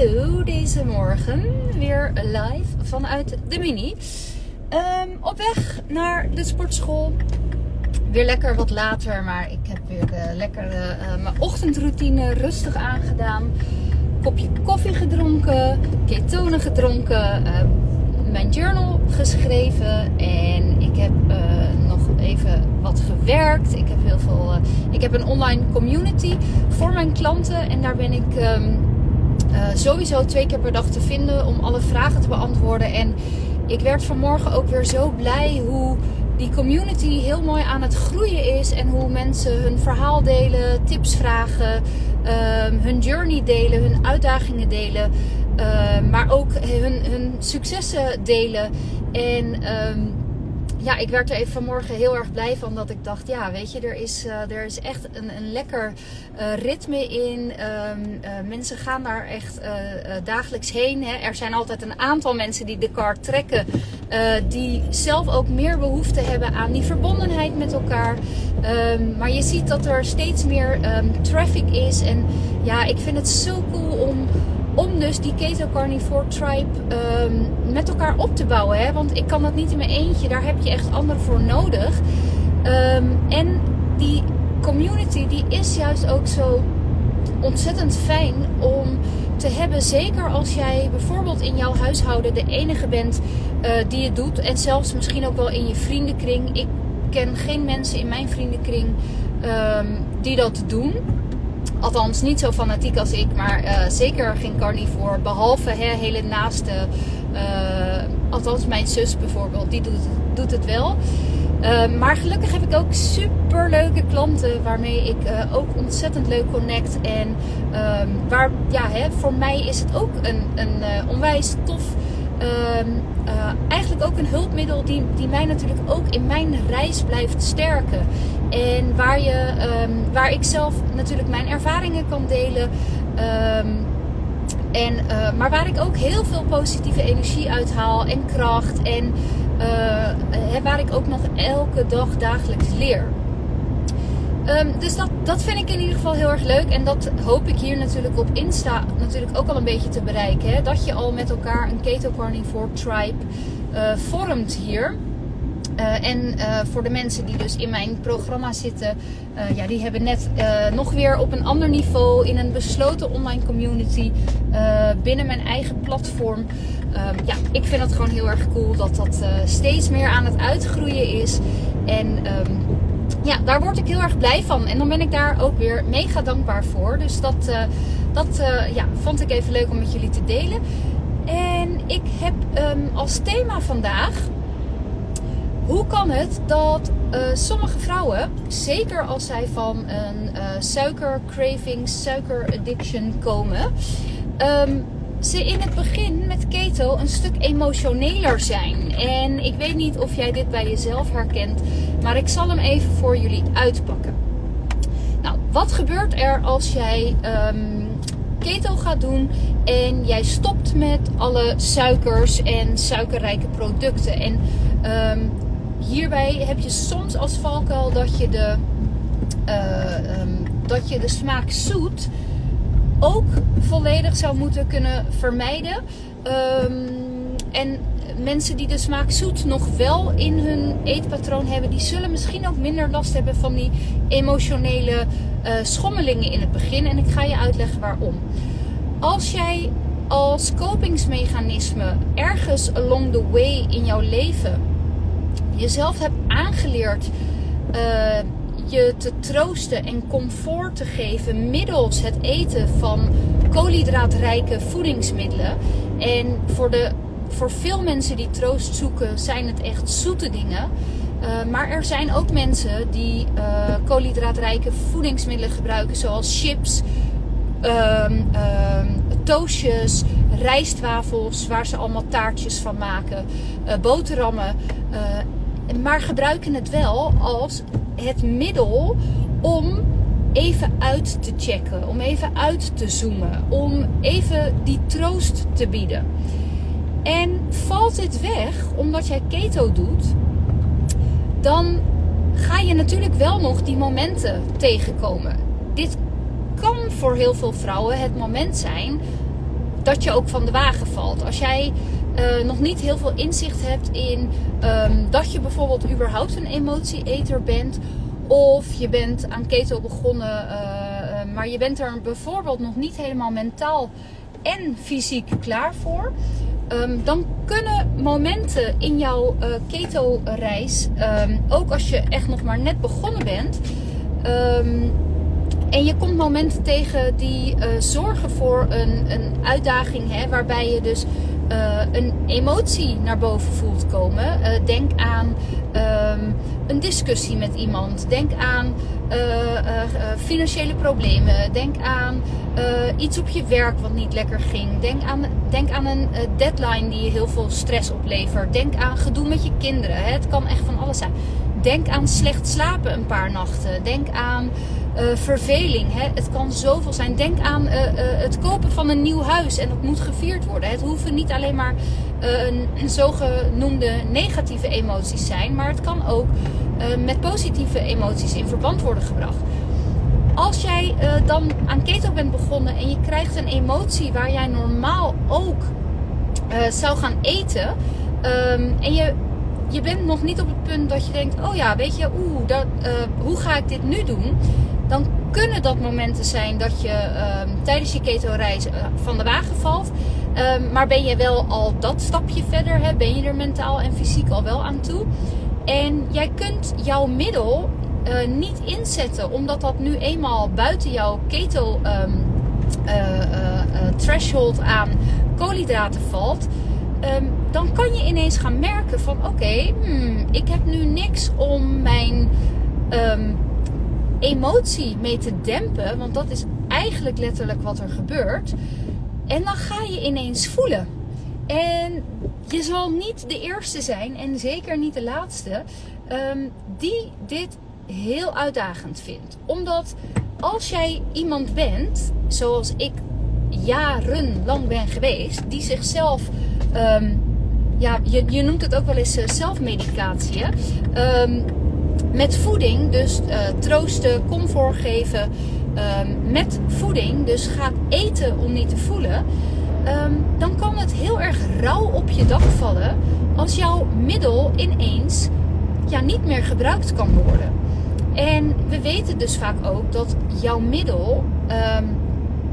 hallo deze morgen. Weer live vanuit de Mini. Ehm, op weg naar de sportschool. Weer lekker wat later, maar ik heb weer de lekkere uh, mijn ochtendroutine rustig aangedaan. Kopje koffie gedronken, ketonen gedronken, uh, mijn journal geschreven en ik heb uh, nog even wat gewerkt. Ik heb heel veel. ik heb een online community voor mijn klanten en daar ben ik. Um, uh, sowieso twee keer per dag te vinden om alle vragen te beantwoorden. En ik werd vanmorgen ook weer zo blij hoe die community heel mooi aan het groeien is. En hoe mensen hun verhaal delen, tips vragen, um, hun journey delen, hun uitdagingen delen. Uh, maar ook hun, hun successen delen. En um, ja, ik werd er even vanmorgen heel erg blij van dat ik dacht, ja, weet je, er is, uh, er is echt een, een lekker uh, ritme in. Um, uh, mensen gaan daar echt dagelijks heen. Hè. Er zijn altijd een aantal mensen die de car trekken, die zelf ook meer behoefte hebben aan die verbondenheid met elkaar. Um, maar je ziet dat er steeds meer um, traffic is. En ja, ik vind het zo cool om om dus die Keto Carnivore Tribe um, met elkaar op te bouwen. Hè? Want ik kan dat niet in mijn eentje. Daar heb je echt anderen voor nodig. Um, en die community die is juist ook zo ontzettend fijn om te hebben. Zeker als jij bijvoorbeeld in jouw huishouden de enige bent uh, die het doet. En zelfs misschien ook wel in je vriendenkring. Ik ken geen mensen in mijn vriendenkring um, die dat doen. Althans, niet zo fanatiek als ik, maar uh, zeker geen carnivore. Behalve hè, hele naaste. Uh, althans, mijn zus bijvoorbeeld, die doet, doet het wel. Uh, maar gelukkig heb ik ook super leuke klanten waarmee ik ook ontzettend leuk connect. En ehm, waar, ja, hè, voor mij is het ook een, een onwijs tof. Uh, eigenlijk ook een hulpmiddel die, die mij natuurlijk ook in mijn reis blijft sterken. En waar, je, um, waar ik zelf natuurlijk mijn ervaringen kan delen. Um, en, uh, maar waar ik ook heel veel positieve energie uithaal en kracht. En uh, waar ik ook nog elke dag dagelijks leer. Um, dus dat, dat vind ik in ieder geval heel erg leuk. En dat hoop ik hier natuurlijk op Insta natuurlijk ook al een beetje te bereiken. Hè? Dat je al met elkaar een Keto Carnivore Tribe uh, vormt hier. Uh, en uh, voor de mensen die dus in mijn programma zitten, ja, die hebben net nog weer op een ander niveau in een besloten online community binnen mijn eigen platform. ja, ik vind het gewoon heel erg cool dat dat steeds meer aan het uitgroeien is. En um, ja, daar word ik heel erg blij van. En dan ben ik daar ook weer mega dankbaar voor. Dus dat, dat ja, vond ik even leuk om met jullie te delen. En ik heb um, als thema vandaag hoe kan het dat uh, sommige vrouwen, zeker als zij van een suikercraving, suikeraddiction komen, um, ze in het begin met keto een stuk emotioneler zijn. En ik weet niet of jij dit bij jezelf herkent, maar ik zal hem even voor jullie uitpakken. Nou, wat gebeurt er als jij um, keto gaat doen en jij stopt met alle suikers en suikerrijke producten? En um, hierbij heb je soms als valkuil dat je de, uh, um, dat je de smaak zoet ook volledig zou moeten kunnen vermijden. Um, en mensen die de smaak zoet nog wel in hun eetpatroon hebben, die zullen misschien ook minder last hebben van die emotionele uh, schommelingen in het begin. En ik ga je uitleggen waarom. Als jij als kopingsmechanisme ergens along the way in jouw leven jezelf hebt aangeleerd uh, je te troosten en comfort te geven middels het eten van koolhydraatrijke voedingsmiddelen. En voor, de, voor veel mensen die troost zoeken, zijn het echt zoete dingen. Uh, maar er zijn ook mensen die uh, koolhydraatrijke voedingsmiddelen gebruiken, zoals chips, um, toastjes, rijstwafels, waar ze allemaal taartjes van maken, uh, boterhammen maar gebruiken het wel als het middel om even uit te checken, om even uit te zoomen, om even die troost te bieden. En valt dit weg omdat jij keto doet, dan ga je natuurlijk wel nog die momenten tegenkomen. Dit kan voor heel veel vrouwen het moment zijn dat je ook van de wagen valt. Als jij uh, nog niet heel veel inzicht hebt in um, dat je bijvoorbeeld überhaupt een emotieeter bent. Of je bent aan keto begonnen, uh, maar je bent er bijvoorbeeld nog niet helemaal mentaal en fysiek klaar voor. Um, dan kunnen momenten in jouw uh, keto-reis, um, ook als je echt nog maar net begonnen bent, en je komt momenten tegen die zorgen voor een, een uitdaging, hè, waarbij je dus uh, een emotie naar boven voelt komen. Uh, denk aan um, een discussie met iemand. Denk aan financiële problemen. Denk aan iets op je werk wat niet lekker ging. Denk aan, denk aan een deadline die je heel veel stress oplevert. Denk aan gedoe met je kinderen. Hè. Het kan echt van alles zijn. Denk aan slecht slapen een paar nachten. Denk aan uh, verveling. Hè? Het kan zoveel zijn. Denk aan uh, uh, het kopen van een nieuw huis en dat moet gevierd worden. Het hoeven niet alleen maar zogenoemde negatieve emoties zijn, maar het kan ook met positieve emoties in verband worden gebracht. Als jij dan aan keto bent begonnen en je krijgt een emotie waar jij normaal ook zou gaan eten um, en je je bent nog niet op het punt dat je denkt: oh ja, weet je, dat, hoe ga ik dit nu doen? Dan kunnen dat momenten zijn dat je uh, tijdens je keto-reis uh, van de wagen valt. Ehm, maar ben je wel al dat stapje verder? Hè? Ben je er mentaal en fysiek al wel aan toe? En jij kunt jouw middel uh, niet inzetten, omdat dat nu eenmaal buiten jouw keto um, threshold aan koolhydraten valt. Dan kan je ineens gaan merken van oké, hmm, ik heb nu niks om mijn emotie mee te dempen. Want dat is eigenlijk letterlijk wat er gebeurt. En dan ga je ineens voelen. En je zal niet de eerste zijn en zeker niet de laatste um, die dit heel uitdagend vindt. Omdat als jij iemand bent, zoals ik jarenlang ben geweest, die zichzelf um, ja, je, je noemt het ook wel eens uh, zelfmedicatie. Met voeding, dus uh, troosten, comfort geven. Um, met voeding, dus gaat eten om niet te voelen. Um, dan kan het heel erg rauw op je dak vallen als jouw middel ineens ja, niet meer gebruikt kan worden. En we weten dus vaak ook dat jouw middel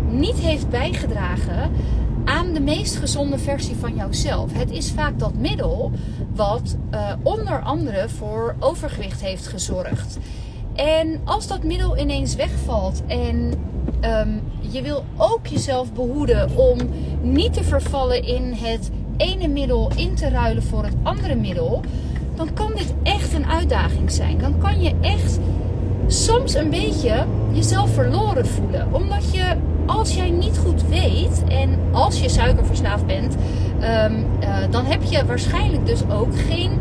niet heeft bijgedragen aan de meest gezonde versie van jouzelf. Het is vaak dat middel wat uh, onder andere voor overgewicht heeft gezorgd. En als dat middel ineens wegvalt en um, je wil ook jezelf behoeden om niet te vervallen in het ene middel in te ruilen voor het andere middel, dan kan dit echt een uitdaging zijn. Dan kan je echt soms een beetje jezelf verloren voelen. Omdat je als jij niet goed weet en als je suikerverslaafd bent, um, uh, dan heb je waarschijnlijk dus ook geen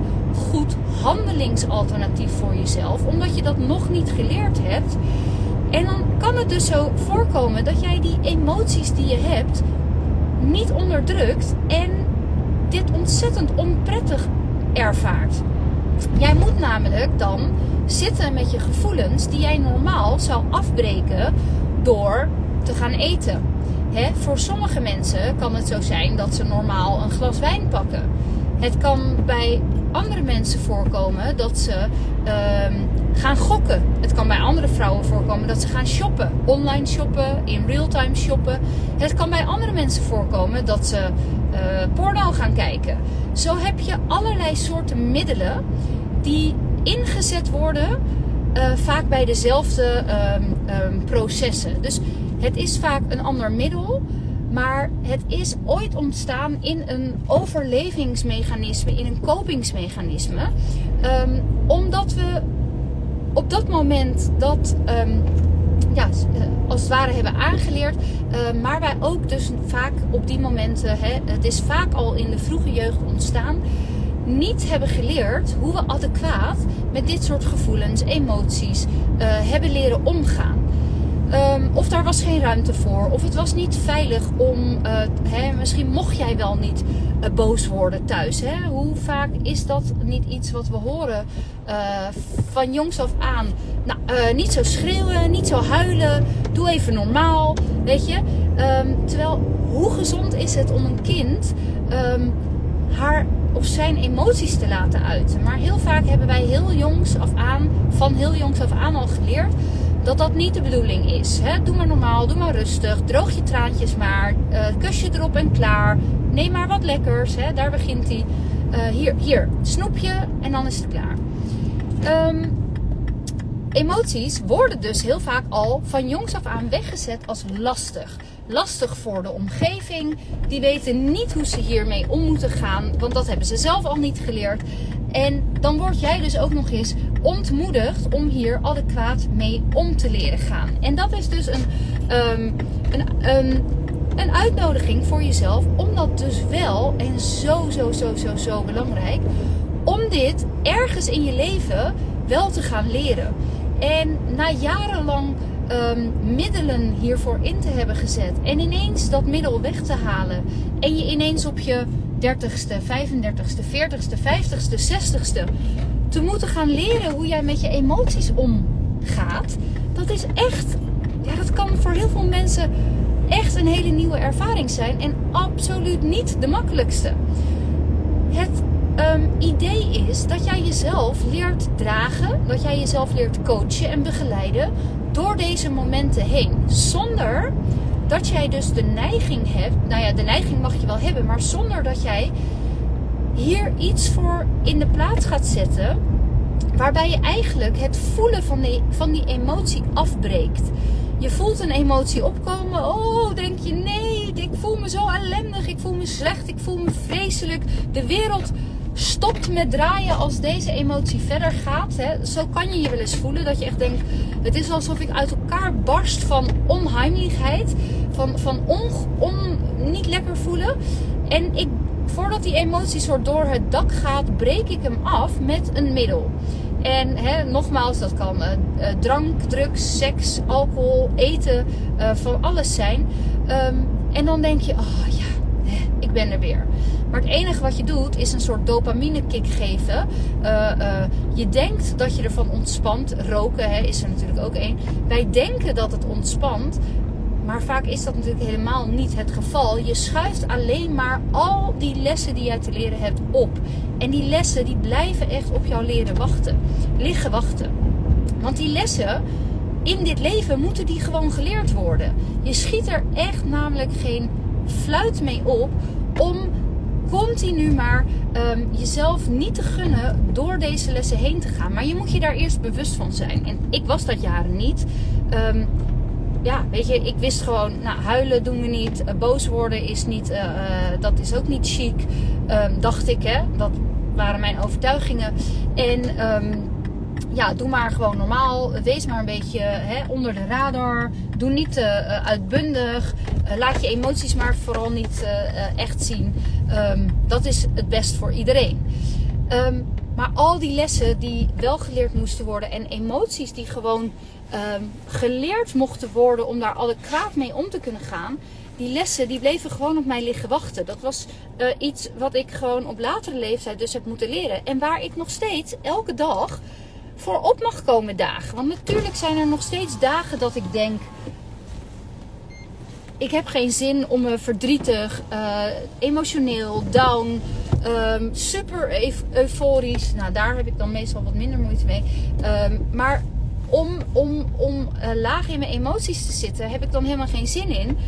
goed handelingsalternatief voor jezelf, omdat je dat nog niet geleerd hebt. En dan kan het dus zo voorkomen dat jij die emoties die je hebt niet onderdrukt en dit ontzettend onprettig ervaart. Jij moet namelijk dan zitten met je gevoelens die jij normaal zou afbreken door te gaan eten. Hè? Voor sommige mensen kan het zo zijn dat ze normaal een glas wijn pakken. Het kan bij andere mensen voorkomen dat ze uh, gaan gokken. Het kan bij andere vrouwen voorkomen dat ze gaan shoppen. Online shoppen, in real-time shoppen. Het kan bij andere mensen voorkomen dat ze uh, porno gaan kijken. Zo heb je allerlei soorten middelen die ingezet worden, uh, vaak bij dezelfde um, um, processen. Dus het is vaak een ander middel, maar het is ooit ontstaan in een overlevingsmechanisme, in een kopingsmechanisme. Um, omdat we op dat moment dat ja, eh, als het ware hebben aangeleerd. Uh, maar wij ook dus vaak op die momenten, het is vaak al in de vroege jeugd ontstaan, niet hebben geleerd hoe we adequaat met dit soort gevoelens, emoties uh, hebben leren omgaan. Um, of daar was geen ruimte voor. Of het was niet veilig om. Uh, hè, misschien mocht jij wel niet uh, boos worden thuis. Hè? Hoe vaak is dat niet iets wat we horen van jongs af aan? Nou, niet zo schreeuwen, niet zo huilen. Doe even normaal. Weet je? Um, terwijl, hoe gezond is het om een kind ehm, haar of zijn emoties te laten uiten. Maar heel vaak hebben wij heel jongs af aan, van heel jongs af aan al geleerd dat dat niet de bedoeling is. Doe maar normaal, doe maar rustig, droog je traantjes maar, uh, kus je erop en klaar. Neem maar wat lekkers, hè? daar begint hij. Uh, hier, hier, snoepje en dan is het klaar. Um, emoties worden dus heel vaak al van jongs af aan weggezet als lastig. Lastig voor de omgeving. Die weten niet hoe ze hiermee om moeten gaan, want dat hebben ze zelf al niet geleerd. En dan word jij dus ook nog eens ontmoedigd om hier adequaat mee om te leren gaan. En dat is dus een, um, een, um, een uitnodiging voor jezelf om dat dus wel, en zo, zo, zo, zo, zo belangrijk, om dit ergens in je leven wel te gaan leren. En na jarenlang um, middelen hiervoor in te hebben gezet en ineens dat middel weg te halen en je ineens op je 30ste, 35ste, 40ste, 50ste, 60ste te moeten gaan leren hoe jij met je emoties omgaat, dat is echt, ja, dat kan voor heel veel mensen echt een hele nieuwe ervaring zijn en absoluut niet de makkelijkste. Het um, idee is dat jij jezelf leert dragen, dat jij jezelf leert coachen en begeleiden door deze momenten heen. Zonder dat jij dus de neiging hebt, nou ja, de neiging mag je wel hebben, maar zonder dat jij hier iets voor in de plaats gaat zetten. Waarbij je eigenlijk het voelen van die, van die emotie afbreekt. Je voelt een emotie opkomen. Oh, denk je, nee, ik voel me zo ellendig. Ik voel me slecht. Ik voel me vreselijk. De wereld stopt met draaien als deze emotie verder gaat. Hè. Zo kan je je wel eens voelen. Dat je echt denkt, het is alsof ik uit elkaar barst van onheimelijkheid. Van, van on, on, niet lekker voelen. En ik, voordat die emotie soort door het dak gaat, breek ik hem af met een middel. En hè, nogmaals, dat kan uh, drank, drugs, seks, alcohol, eten, uh, van alles zijn. Um, en dan denk je, oh ja, ik ben er weer. Maar het enige wat je doet is een soort dopamine kick geven. Uh, uh, je denkt dat je ervan ontspant. Roken hè, is er natuurlijk ook één. Wij denken dat het ontspant. Maar vaak is dat natuurlijk helemaal niet het geval. Je schuift alleen maar al die lessen die jij te leren hebt op. En die lessen die blijven echt op jou leren wachten. Liggen wachten. Want die lessen in dit leven moeten die gewoon geleerd worden. Je schiet er echt namelijk geen fluit mee op om continu maar um, jezelf niet te gunnen door deze lessen heen te gaan. Maar je moet je daar eerst bewust van zijn. En ik was dat jaren niet. Um, ja, weet je, ik wist gewoon, nou, huilen doen we niet, uh, boos worden is niet, uh, uh, dat is ook niet chic, um, dacht ik, hè. Dat waren mijn overtuigingen. En ja, doe maar gewoon normaal. Wees maar een beetje hè, onder de radar. Doe niet uh, uitbundig. Uh, laat je emoties maar vooral niet echt zien. Um, dat is het best voor iedereen. Um, maar al die lessen die wel geleerd moesten worden en emoties die gewoon um, geleerd mochten worden om daar adequaat mee om te kunnen gaan, die lessen die bleven gewoon op mij liggen wachten. Dat was iets wat ik gewoon op latere leeftijd dus heb moeten leren. En waar ik nog steeds elke dag voor op mag komen dagen. Want natuurlijk zijn er nog steeds dagen dat ik denk. Ik heb geen zin om me verdrietig, uh, emotioneel, down, um, super euforisch. Nou, daar heb ik dan meestal wat minder moeite mee. Um, maar om, om, om uh, laag in mijn emoties te zitten, heb ik dan helemaal geen zin in.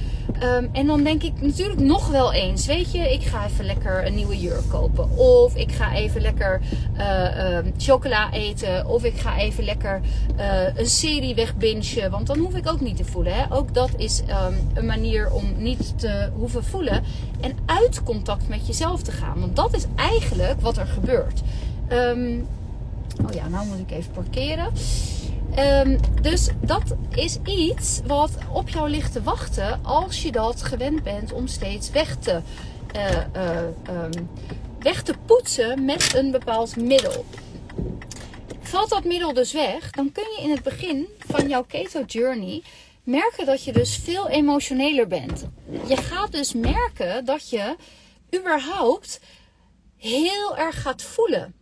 Um, en dan denk ik natuurlijk nog wel eens, weet je, ik ga even lekker een nieuwe jurk kopen. Of ik ga even lekker uh, um, chocola eten. Of ik ga even lekker uh, een serie wegbingen. Want dan hoef ik ook niet te voelen. Hè? Ook dat is um, een manier om niet te hoeven voelen. En uit contact met jezelf te gaan. Want dat is eigenlijk wat er gebeurt. oh ja, nou moet ik even parkeren. Um, dus dat is iets wat op jou ligt te wachten als je dat gewend bent om steeds weg te, uh, uh, um, weg te poetsen met een bepaald middel. Valt dat middel dus weg, dan kun je in het begin van jouw keto journey merken dat je dus veel emotioneler bent. Je gaat dus merken dat je überhaupt heel erg gaat voelen.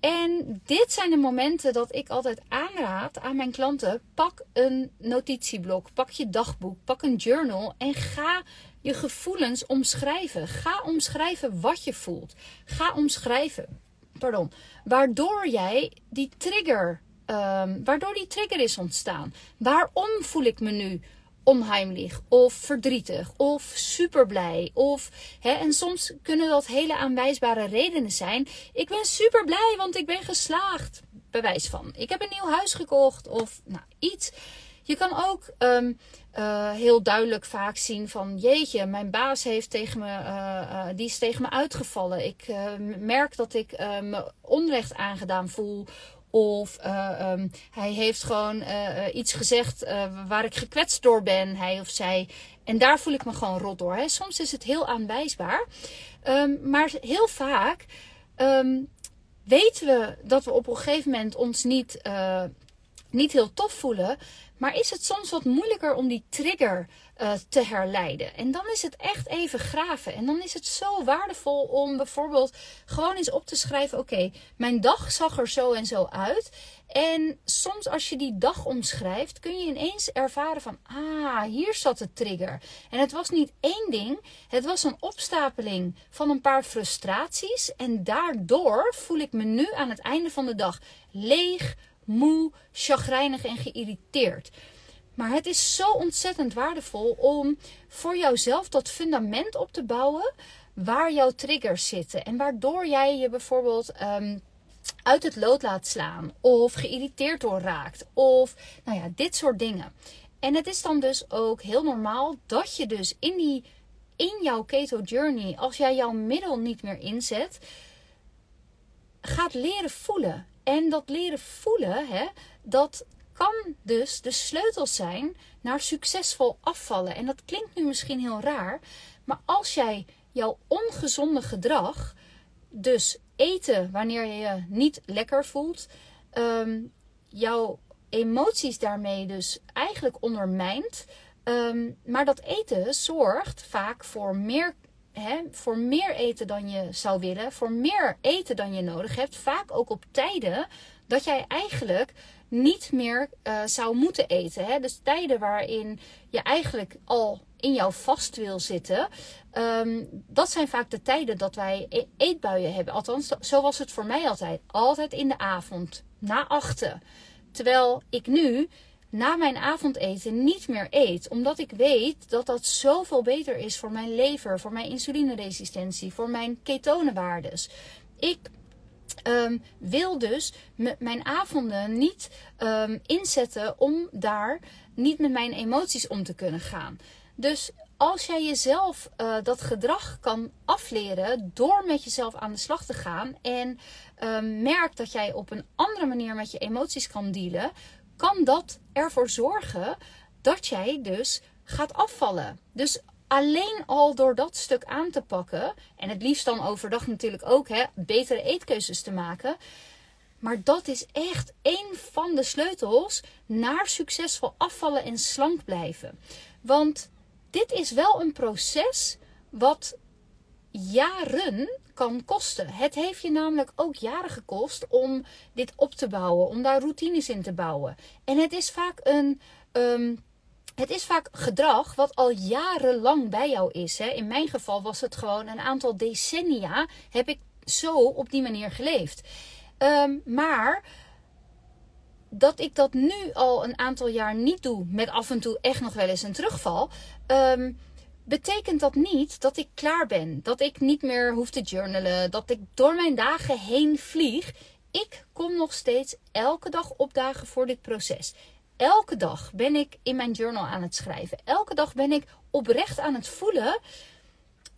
En dit zijn de momenten dat ik altijd aanraad aan mijn klanten: pak een notitieblok, pak je dagboek, pak een journal en ga je gevoelens omschrijven. Ga omschrijven wat je voelt. Ga omschrijven, pardon, waardoor jij die trigger, um, waardoor die trigger is ontstaan. Waarom voel ik me nu onheimlich of verdrietig of super blij of hè, en soms kunnen dat hele aanwijsbare redenen zijn. Ik ben super blij want ik ben geslaagd. Bewijs van. Ik heb een nieuw huis gekocht of nou iets. Je kan ook um, uh, heel duidelijk vaak zien van jeetje, mijn baas heeft tegen me, uh, uh, die is tegen me uitgevallen. Ik merk dat ik me onrecht aangedaan voel. Of um, hij heeft gewoon iets gezegd waar ik gekwetst door ben, hij of zij. En daar voel ik me gewoon rot door. Hè. Soms is het heel aanwijsbaar. Um, maar heel vaak weten we dat we op een gegeven moment ons niet, niet heel tof voelen. Maar is het soms wat moeilijker om die trigger uh, te herleiden? En dan is het echt even graven. En dan is het zo waardevol om bijvoorbeeld gewoon eens op te schrijven: oké, mijn dag zag er zo en zo uit. En soms als je die dag omschrijft, kun je ineens ervaren van, ah, hier zat de trigger. En het was niet één ding, het was een opstapeling van een paar frustraties. En daardoor voel ik me nu aan het einde van de dag leeg, moe, chagrijnig en geïrriteerd. Maar het is zo ontzettend waardevol om voor jouzelf dat fundament op te bouwen waar jouw triggers zitten. En waardoor jij je bijvoorbeeld ehm, uit het lood laat slaan of geïrriteerd door raakt. Of nou ja, dit soort dingen. En het is dan dus ook heel normaal dat je dus in, die, in jouw keto journey, als jij jouw middel niet meer inzet, gaat leren voelen. En dat leren voelen, hè, dat kan dus de sleutel zijn naar succesvol afvallen. En dat klinkt nu misschien heel raar, maar als jij jouw ongezonde gedrag, dus eten wanneer je je niet lekker voelt, um, jouw emoties daarmee dus eigenlijk ondermijnt. Um, maar dat eten zorgt vaak voor meer hè, voor meer eten dan je zou willen, voor meer eten dan je nodig hebt, vaak ook op tijden dat jij eigenlijk niet meer uh, zou moeten eten. Hè? Dus tijden waarin je eigenlijk al in jouw vast wil zitten. Um, dat zijn vaak de tijden dat wij e-, eetbuien hebben. Althans, zo was het voor mij altijd. Altijd in de avond, na achten. Terwijl ik nu na mijn avondeten niet meer eet. Omdat ik weet dat dat zoveel beter is voor mijn lever, voor mijn insulineresistentie, voor mijn ketonenwaardes. Ik um, wil dus mijn avonden niet um, inzetten om daar niet met mijn emoties om te kunnen gaan. Dus als jij jezelf uh, dat gedrag kan afleren door met jezelf aan de slag te gaan en um, merkt dat jij op een andere manier met je emoties kan dealen, kan dat ervoor zorgen dat jij dus gaat afvallen. Dus alleen al door dat stuk aan te pakken, en het liefst dan overdag natuurlijk ook, hè, betere eetkeuzes te maken. Maar dat is echt een van de sleutels naar succesvol afvallen en slank blijven. Want dit is wel een proces wat jaren kan kosten. Het heeft je namelijk ook jaren gekost om dit op te bouwen, om daar routines in te bouwen. En het is vaak een. Um, het is vaak gedrag wat al jarenlang bij jou is. Hè. In mijn geval was het gewoon een aantal decennia heb ik zo op die manier geleefd. Um, maar dat ik dat nu al een aantal jaar niet doe, met af en toe echt nog wel eens een terugval. Um, betekent dat niet dat ik klaar ben. Dat ik niet meer hoef te journalen. Dat ik door mijn dagen heen vlieg. Ik kom nog steeds elke dag opdagen voor dit proces. Elke dag ben ik in mijn journal aan het schrijven. Elke dag ben ik oprecht aan het voelen.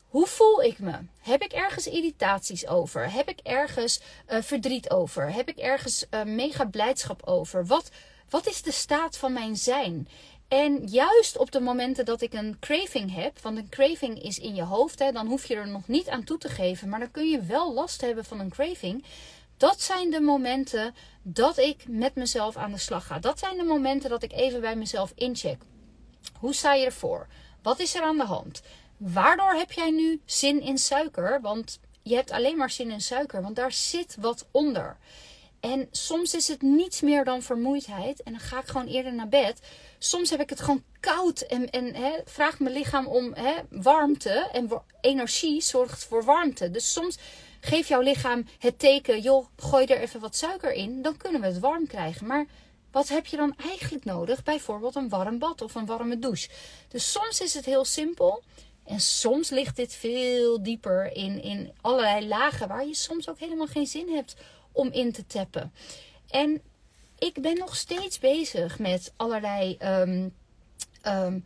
Hoe voel ik me? Heb ik ergens irritaties over? Heb ik ergens uh, verdriet over? Heb ik ergens uh, mega blijdschap over? Wat, wat is de staat van mijn zijn? En juist op de momenten dat ik een craving heb, want een craving is in je hoofd, hè, dan hoef je er nog niet aan toe te geven, maar dan kun je wel last hebben van een craving. Dat zijn de momenten dat ik met mezelf aan de slag ga. Dat zijn de momenten dat ik even bij mezelf incheck. Hoe sta je ervoor? Wat is er aan de hand? Waardoor heb jij nu zin in suiker? Want je hebt alleen maar zin in suiker, want daar zit wat onder. En soms is het niets meer dan vermoeidheid. En dan ga ik gewoon eerder naar bed. Soms heb ik het gewoon koud. En, en hè, vraagt mijn lichaam om hè, warmte. En energie zorgt voor warmte. Dus soms geef jouw lichaam het teken. Joh, gooi er even wat suiker in. Dan kunnen we het warm krijgen. Maar wat heb je dan eigenlijk nodig? Bijvoorbeeld een warm bad of een warme douche. Dus soms is het heel simpel. En soms ligt dit veel dieper in, in allerlei lagen waar je soms ook helemaal geen zin hebt om in te tappen. En ik ben nog steeds bezig met allerlei ehm, ehm,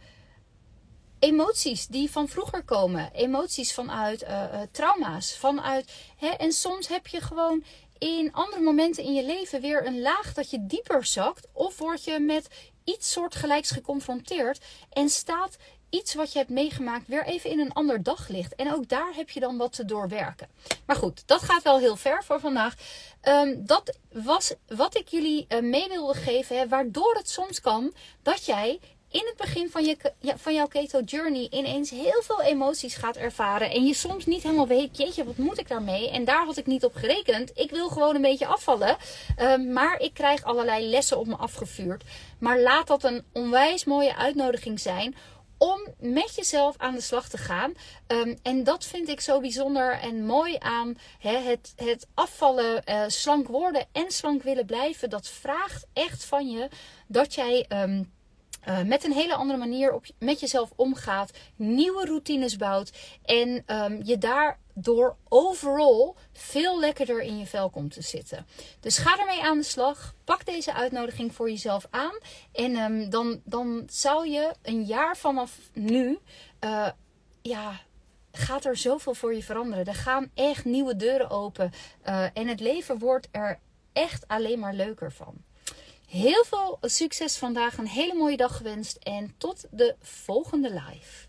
emoties die van vroeger komen. Emoties vanuit uh, trauma's. Vanuit, hè, en soms heb je gewoon in andere momenten in je leven weer een laag dat je dieper zakt. Of word je met iets soortgelijks geconfronteerd en staat iets wat je hebt meegemaakt weer even in een ander daglicht. En ook daar heb je dan wat te doorwerken. Maar goed, dat gaat wel heel ver voor vandaag. Ehm, dat was wat ik jullie uh, mee wilde geven. Hè, waardoor het soms kan dat jij in het begin van, je, van jouw keto journey ineens heel veel emoties gaat ervaren. En je soms niet helemaal weet, jeetje, wat moet ik daarmee? En daar had ik niet op gerekend. Ik wil gewoon een beetje afvallen. Ehm, maar ik krijg allerlei lessen op me afgevuurd. Maar laat dat een onwijs mooie uitnodiging zijn om met jezelf aan de slag te gaan. Ehm, en dat vind ik zo bijzonder en mooi aan het, het afvallen, uh, slank worden en slank willen blijven. Dat vraagt echt van je dat jij. Ehm, uh, met een hele andere manier op, met jezelf omgaat, nieuwe routines bouwt en um, je daardoor overal veel lekkerder in je vel komt te zitten. Dus ga ermee aan de slag. Pak deze uitnodiging voor jezelf aan. En um, dan, dan zou je een jaar vanaf nu, uh, ja, gaat er zoveel voor je veranderen. Er gaan echt nieuwe deuren open. Uh, en het leven wordt er echt alleen maar leuker van. Heel veel succes vandaag. Een hele mooie dag gewenst. En tot de volgende live.